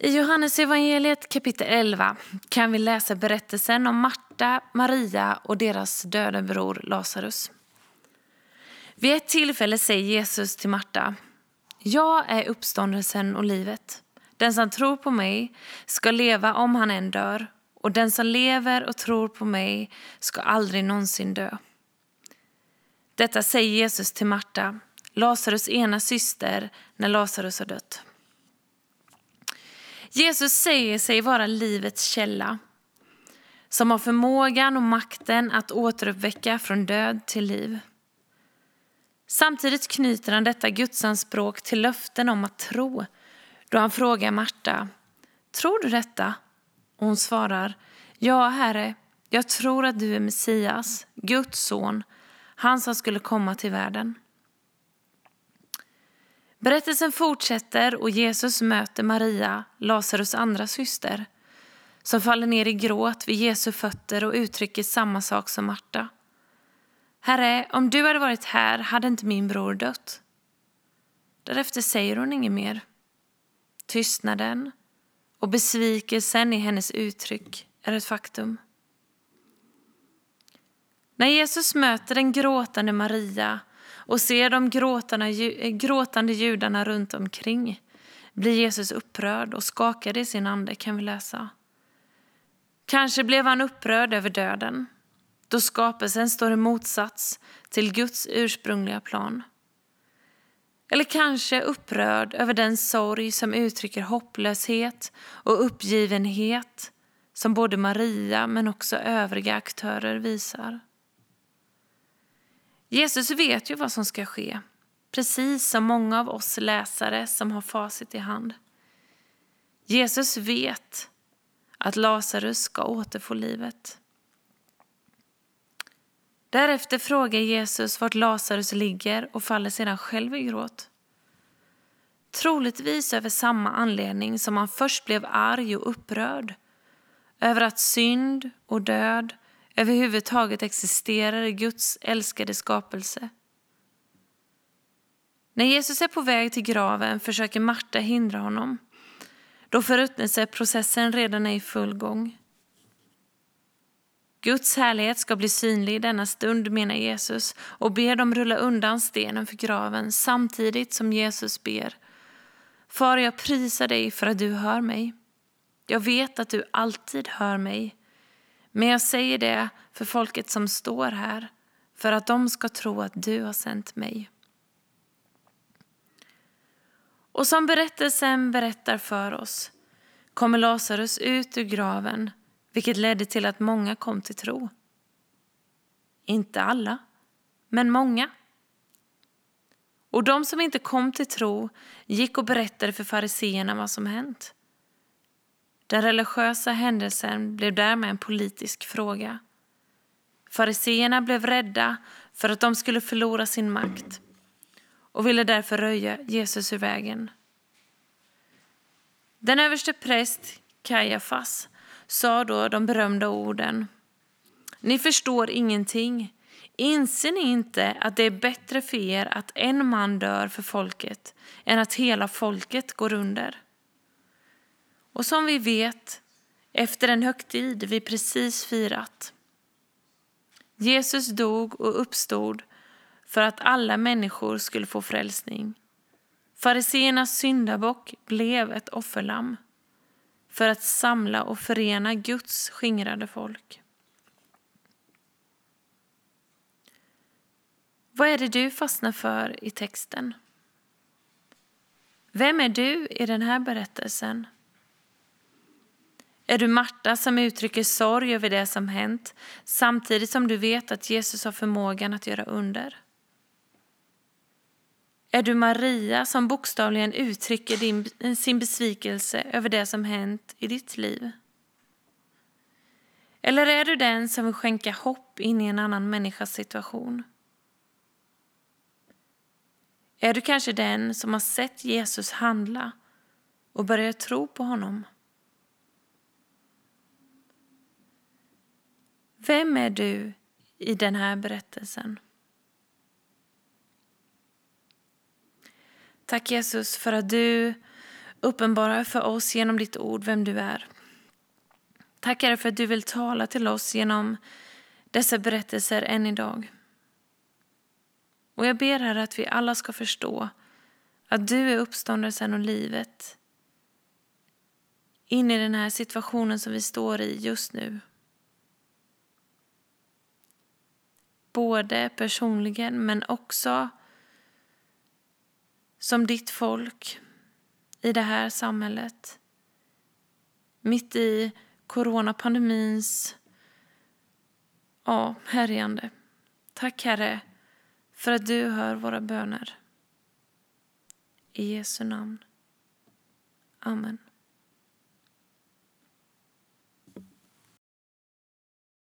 I Johannes evangeliet kapitel 11 kan vi läsa berättelsen om Marta, Maria och deras döde bror Lazarus. Vid ett tillfälle säger Jesus till Marta, Jag är uppståndelsen och livet. Den som tror på mig ska leva om han än dör och den som lever och tror på mig ska aldrig någonsin dö. Detta säger Jesus till Marta, Lazarus ena syster, när Lazarus har dött. Jesus säger sig vara livets källa som har förmågan och makten att återuppväcka från död till liv. Samtidigt knyter han detta gudsanspråk till löften om att tro då han frågar Marta, tror du detta? Och hon svarar, ja herre, jag tror att du är Messias, Guds son, han som skulle komma till världen. Berättelsen fortsätter och Jesus möter Maria, Lazarus andra syster, som faller ner i gråt vid Jesu fötter och uttrycker samma sak som Marta. Herre, om du hade varit här hade inte min bror dött. Därefter säger hon inget mer. Tystnaden och besvikelsen i hennes uttryck är ett faktum. När Jesus möter den gråtande Maria och ser de eh, gråtande judarna runt omkring blir Jesus upprörd och skakad i sin ande kan vi läsa. Kanske blev han upprörd över döden, då skapelsen står i motsats till Guds ursprungliga plan. Eller kanske upprörd över den sorg som uttrycker hopplöshet och uppgivenhet som både Maria men också övriga aktörer visar. Jesus vet ju vad som ska ske, precis som många av oss läsare som har facit i hand. Jesus vet att Lazarus ska återfå livet. Därefter frågar Jesus vart Lazarus ligger och faller sedan själv i gråt. Troligtvis över samma anledning som han först blev arg och upprörd över att synd och död överhuvudtaget existerar i Guds älskade skapelse. När Jesus är på väg till graven försöker Marta hindra honom då förruttnelseprocessen redan är i full gång. Guds härlighet ska bli synlig i denna stund, menar Jesus och ber dem rulla undan stenen för graven samtidigt som Jesus ber. Far, jag prisar dig för att du hör mig. Jag vet att du alltid hör mig. Men jag säger det för folket som står här, för att de ska tro att du har sänt mig. Och som berättelsen berättar för oss kommer Lazarus ut ur graven, vilket ledde till att många kom till tro. Inte alla, men många. Och de som inte kom till tro gick och berättade för fariseerna vad som hänt. Den religiösa händelsen blev därmed en politisk fråga. Fariseerna blev rädda för att de skulle förlora sin makt och ville därför röja Jesus ur vägen. Den överste präst Kajafas sa då de berömda orden. Ni förstår ingenting. Inser ni inte att det är bättre för er att en man dör för folket än att hela folket går under? Och som vi vet, efter en högtid vi precis firat. Jesus dog och uppstod för att alla människor skulle få frälsning. Fariseernas syndabock blev ett offerlamm för att samla och förena Guds skingrade folk. Vad är det du fastnar för i texten? Vem är du i den här berättelsen? Är du Marta som uttrycker sorg över det som hänt samtidigt som du vet att Jesus har förmågan att göra under? Är du Maria som bokstavligen uttrycker din, sin besvikelse över det som hänt i ditt liv? Eller är du den som vill skänka hopp in i en annan människas situation? Är du kanske den som har sett Jesus handla och börjat tro på honom? Vem är du i den här berättelsen? Tack Jesus för att du uppenbarar för oss genom ditt ord vem du är. Tack Herre för att du vill tala till oss genom dessa berättelser än idag. Och jag ber Herre att vi alla ska förstå att du är uppståndelsen och livet in i den här situationen som vi står i just nu. Både personligen men också som ditt folk i det här samhället. Mitt i coronapandemins ja, härjande. Tack Herre för att du hör våra böner. I Jesu namn. Amen.